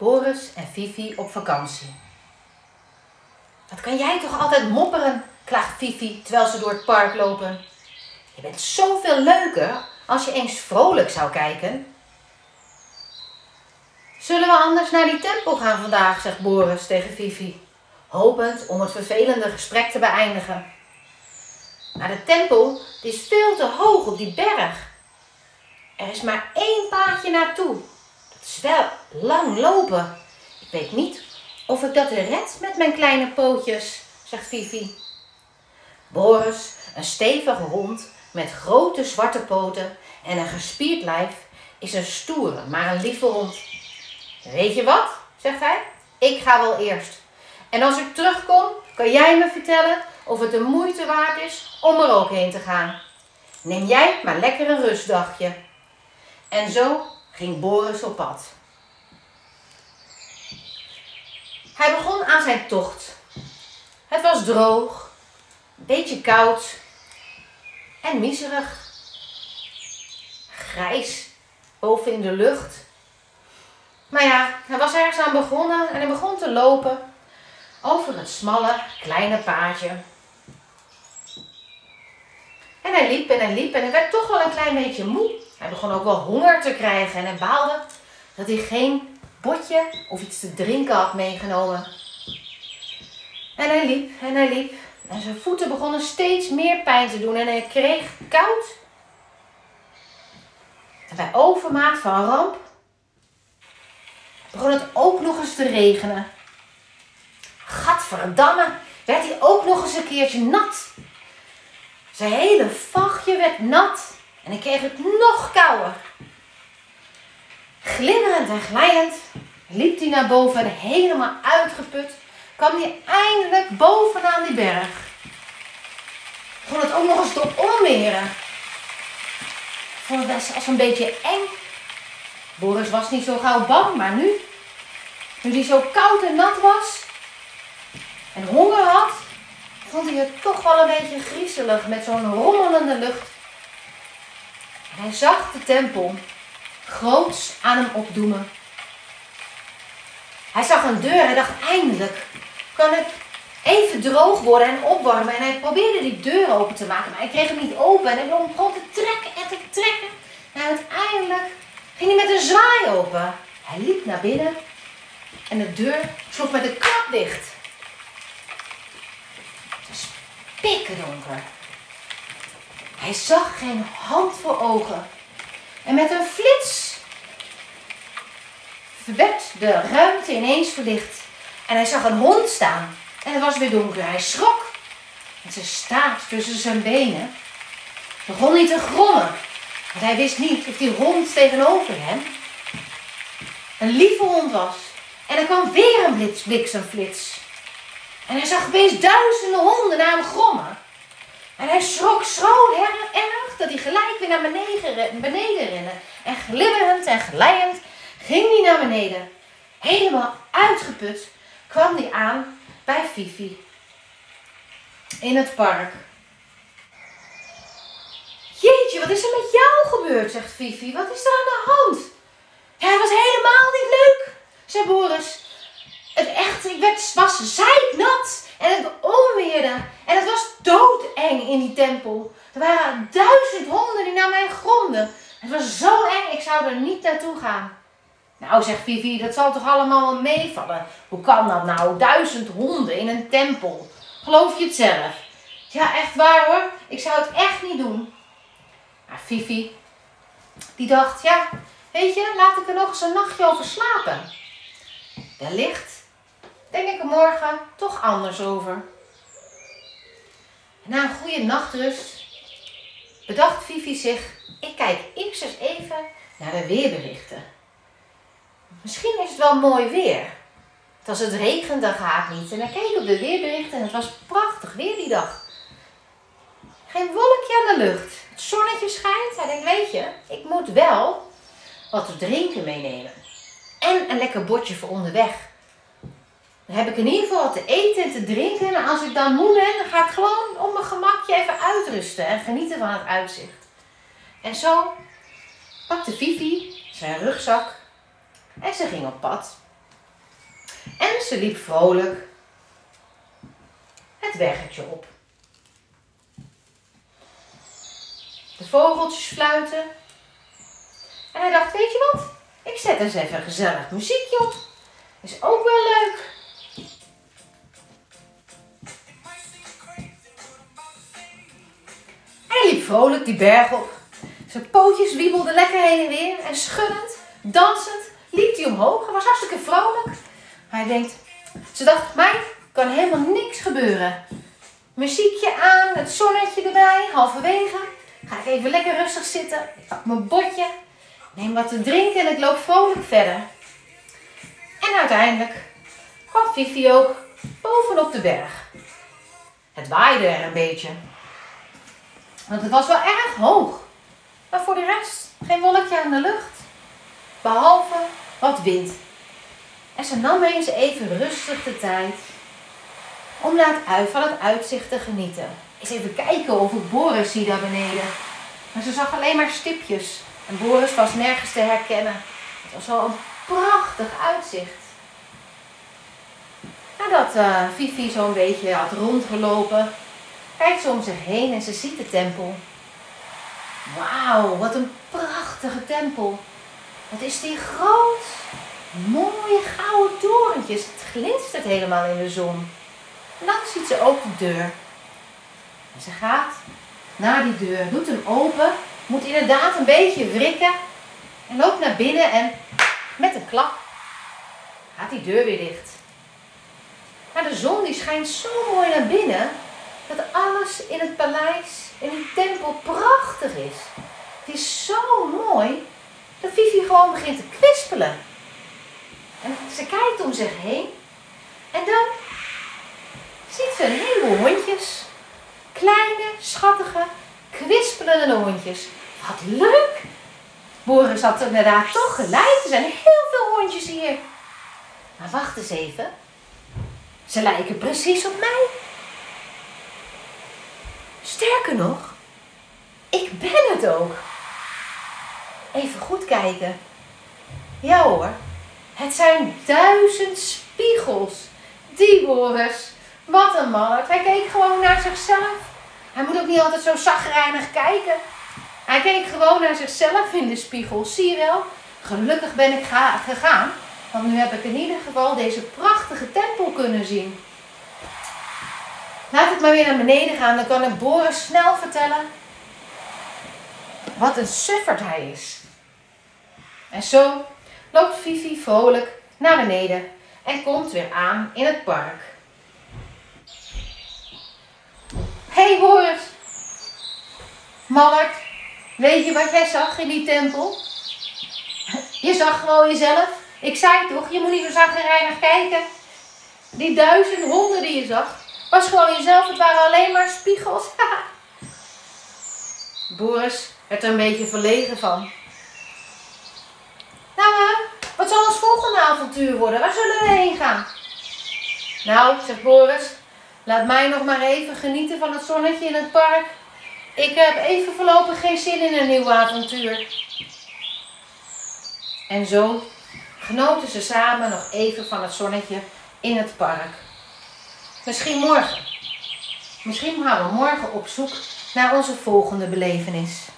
Boris en Fifi op vakantie. Wat kan jij toch altijd mopperen, klaagt Fifi terwijl ze door het park lopen. Je bent zoveel leuker als je eens vrolijk zou kijken. Zullen we anders naar die tempel gaan vandaag, zegt Boris tegen Fifi, hopend om het vervelende gesprek te beëindigen. Maar de tempel die is veel te hoog op die berg. Er is maar één paadje naartoe. Is wel lang lopen. Ik weet niet of ik dat red met mijn kleine pootjes, zegt Fifi. Boris, een stevige hond met grote zwarte poten en een gespierd lijf, is een stoere, maar een lieve hond. Weet je wat, zegt hij, ik ga wel eerst. En als ik terugkom, kan jij me vertellen of het de moeite waard is om er ook heen te gaan. Neem jij maar lekker een rustdagje. En zo ging Boris op pad. Hij begon aan zijn tocht. Het was droog, een beetje koud en miserig. Grijs boven in de lucht. Maar ja, hij was ergens aan begonnen en hij begon te lopen over het smalle, kleine paadje. En hij liep en hij liep en hij werd toch wel een klein beetje moe. Hij begon ook wel honger te krijgen en hij baalde dat hij geen botje of iets te drinken had meegenomen. En hij liep en hij liep en zijn voeten begonnen steeds meer pijn te doen en hij kreeg koud. En bij overmaat van ramp begon het ook nog eens te regenen. Gadverdamme, werd hij ook nog eens een keertje nat. Zijn hele vachtje werd nat en ik kreeg het nog kouder. Glimmerend en glijend liep hij naar boven en helemaal uitgeput kwam hij eindelijk bovenaan die berg. Begon het ook nog eens te onweren. Vond het best als een beetje eng. Boris was niet zo gauw bang, maar nu, nu hij zo koud en nat was en honger had, vond hij het toch wel een beetje griezelig met zo'n rommelende lucht. Hij zag de tempel groots aan hem opdoemen. Hij zag een deur en dacht eindelijk kan het even droog worden en opwarmen. En hij probeerde die deur open te maken, maar hij kreeg hem niet open. En hij begon te trekken en te trekken. En uiteindelijk ging hij met een zwaai open. Hij liep naar binnen en de deur sloeg met een klap dicht. Het was. Hij zag geen hand voor ogen. En met een flits werd de ruimte ineens verlicht. En hij zag een hond staan. En het was weer donker. Hij schrok. En zijn staart tussen zijn benen begon niet te grommen. Want hij wist niet of die hond tegenover hem een lieve hond was. En er kwam weer een bliksemflits. En hij zag opeens duizenden honden naar hem. En hij schrok zo erg dat hij gelijk weer naar beneden, beneden rende. En glimmerend en glijend ging hij naar beneden. Helemaal uitgeput kwam hij aan bij Fifi. In het park. Jeetje, wat is er met jou gebeurd, zegt Fifi. Wat is er aan de hand? Het was helemaal niet leuk, zei Boris. Het echt, ik werd, was zeiknat en het onweerde. En het was doodeng in die tempel. Er waren duizend honden die naar mij gromden. Het was zo eng, ik zou er niet naartoe gaan. Nou, zegt Vivi, dat zal toch allemaal wel meevallen? Hoe kan dat nou? Duizend honden in een tempel. Geloof je het zelf? Ja, echt waar hoor. Ik zou het echt niet doen. Maar Vivi, die dacht, ja, weet je, laat ik er nog eens een nachtje over slapen. Wellicht denk ik er morgen toch anders over. Na een goede nachtrust bedacht Vivi zich, ik kijk eerst eens even naar de weerberichten. Misschien is het wel mooi weer. Want als het regent, dan gaat het niet. En hij keek op de weerberichten en het was prachtig weer die dag. Geen wolkje aan de lucht. Het zonnetje schijnt. Hij denkt, weet je, ik moet wel wat te drinken meenemen. En een lekker bordje voor onderweg. Dan heb ik in ieder geval wat te eten en te drinken. En als ik dan moe ben, dan ga ik gewoon op mijn gemakje even uitrusten en genieten van het uitzicht. En zo pakte Vivi zijn rugzak en ze ging op pad. En ze liep vrolijk het weggetje op. De vogeltjes fluiten. En hij dacht, weet je wat? Ik zet eens even een gezellig muziekje op. Is ook wel leuk. Vrolijk die berg op. Zijn pootjes wiebelden lekker heen en weer. En schuddend, dansend, liep hij omhoog. Hij was hartstikke vrolijk. Hij denkt, ze dacht, mij kan helemaal niks gebeuren. Muziekje aan, het zonnetje erbij, halverwege. Ga ik even lekker rustig zitten. Ik pak mijn bordje, neem wat te drinken en ik loop vrolijk verder. En uiteindelijk kwam Fifi ook bovenop de berg. Het waaide er een beetje. Want het was wel erg hoog. Maar voor de rest geen wolkje aan de lucht. Behalve wat wind. En ze nam eens even rustig de tijd om naar uit, van het uitzicht te genieten. Eens even kijken of ik Boris zie daar beneden. Maar ze zag alleen maar stipjes. En Boris was nergens te herkennen. Het was wel een prachtig uitzicht. Nadat uh, Fifi zo'n beetje had rondgelopen, kijkt ze om zich heen en ze ziet de tempel. Wauw, wat een prachtige tempel. Wat is die groot. Mooie gouden torentjes. Het glinstert helemaal in de zon. En dan ziet ze ook de deur. En ze gaat naar die deur, doet hem open, moet inderdaad een beetje wrikken en loopt naar binnen en met een klap gaat die deur weer dicht. Maar de zon die schijnt zo mooi naar binnen dat alles in het paleis, in die tempel prachtig is. Het is zo mooi dat Vivi gewoon begint te kwispelen. En ze kijkt om zich heen en dan ziet ze een heleboel hondjes. Kleine, schattige, kwispelende hondjes. Wat leuk! Boris had inderdaad toch gelijk. Er zijn heel veel hondjes hier. Maar wacht eens even. Ze lijken precies op mij. Sterker nog, ik ben het ook. Even goed kijken. Ja hoor, het zijn duizend spiegels. Die Boris. Wat een mannerd. Hij keek gewoon naar zichzelf. Hij moet ook niet altijd zo zagrijnig kijken. Hij keek gewoon naar zichzelf in de spiegel. Zie je wel? Gelukkig ben ik gegaan. Want nu heb ik in ieder geval deze prachtige tempel kunnen zien. Laat ik maar weer naar beneden gaan. Dan kan ik Boris snel vertellen wat een sufferd hij is. En zo loopt Fifi vrolijk naar beneden en komt weer aan in het park. hey Boris. Mallert, weet je wat jij zag in die tempel? Je zag gewoon jezelf. Ik zei toch, je moet niet zo zagrijnig kijken. Die duizend honden die je zag, was gewoon jezelf. Het waren alleen maar spiegels. Boris werd er een beetje verlegen van. Nou, uh, wat zal ons volgende avontuur worden? Waar zullen we heen gaan? Nou, zegt Boris, Laat mij nog maar even genieten van het zonnetje in het park. Ik heb even voorlopig geen zin in een nieuw avontuur. En zo genoten ze samen nog even van het zonnetje in het park. Misschien morgen. Misschien gaan we morgen op zoek naar onze volgende belevenis.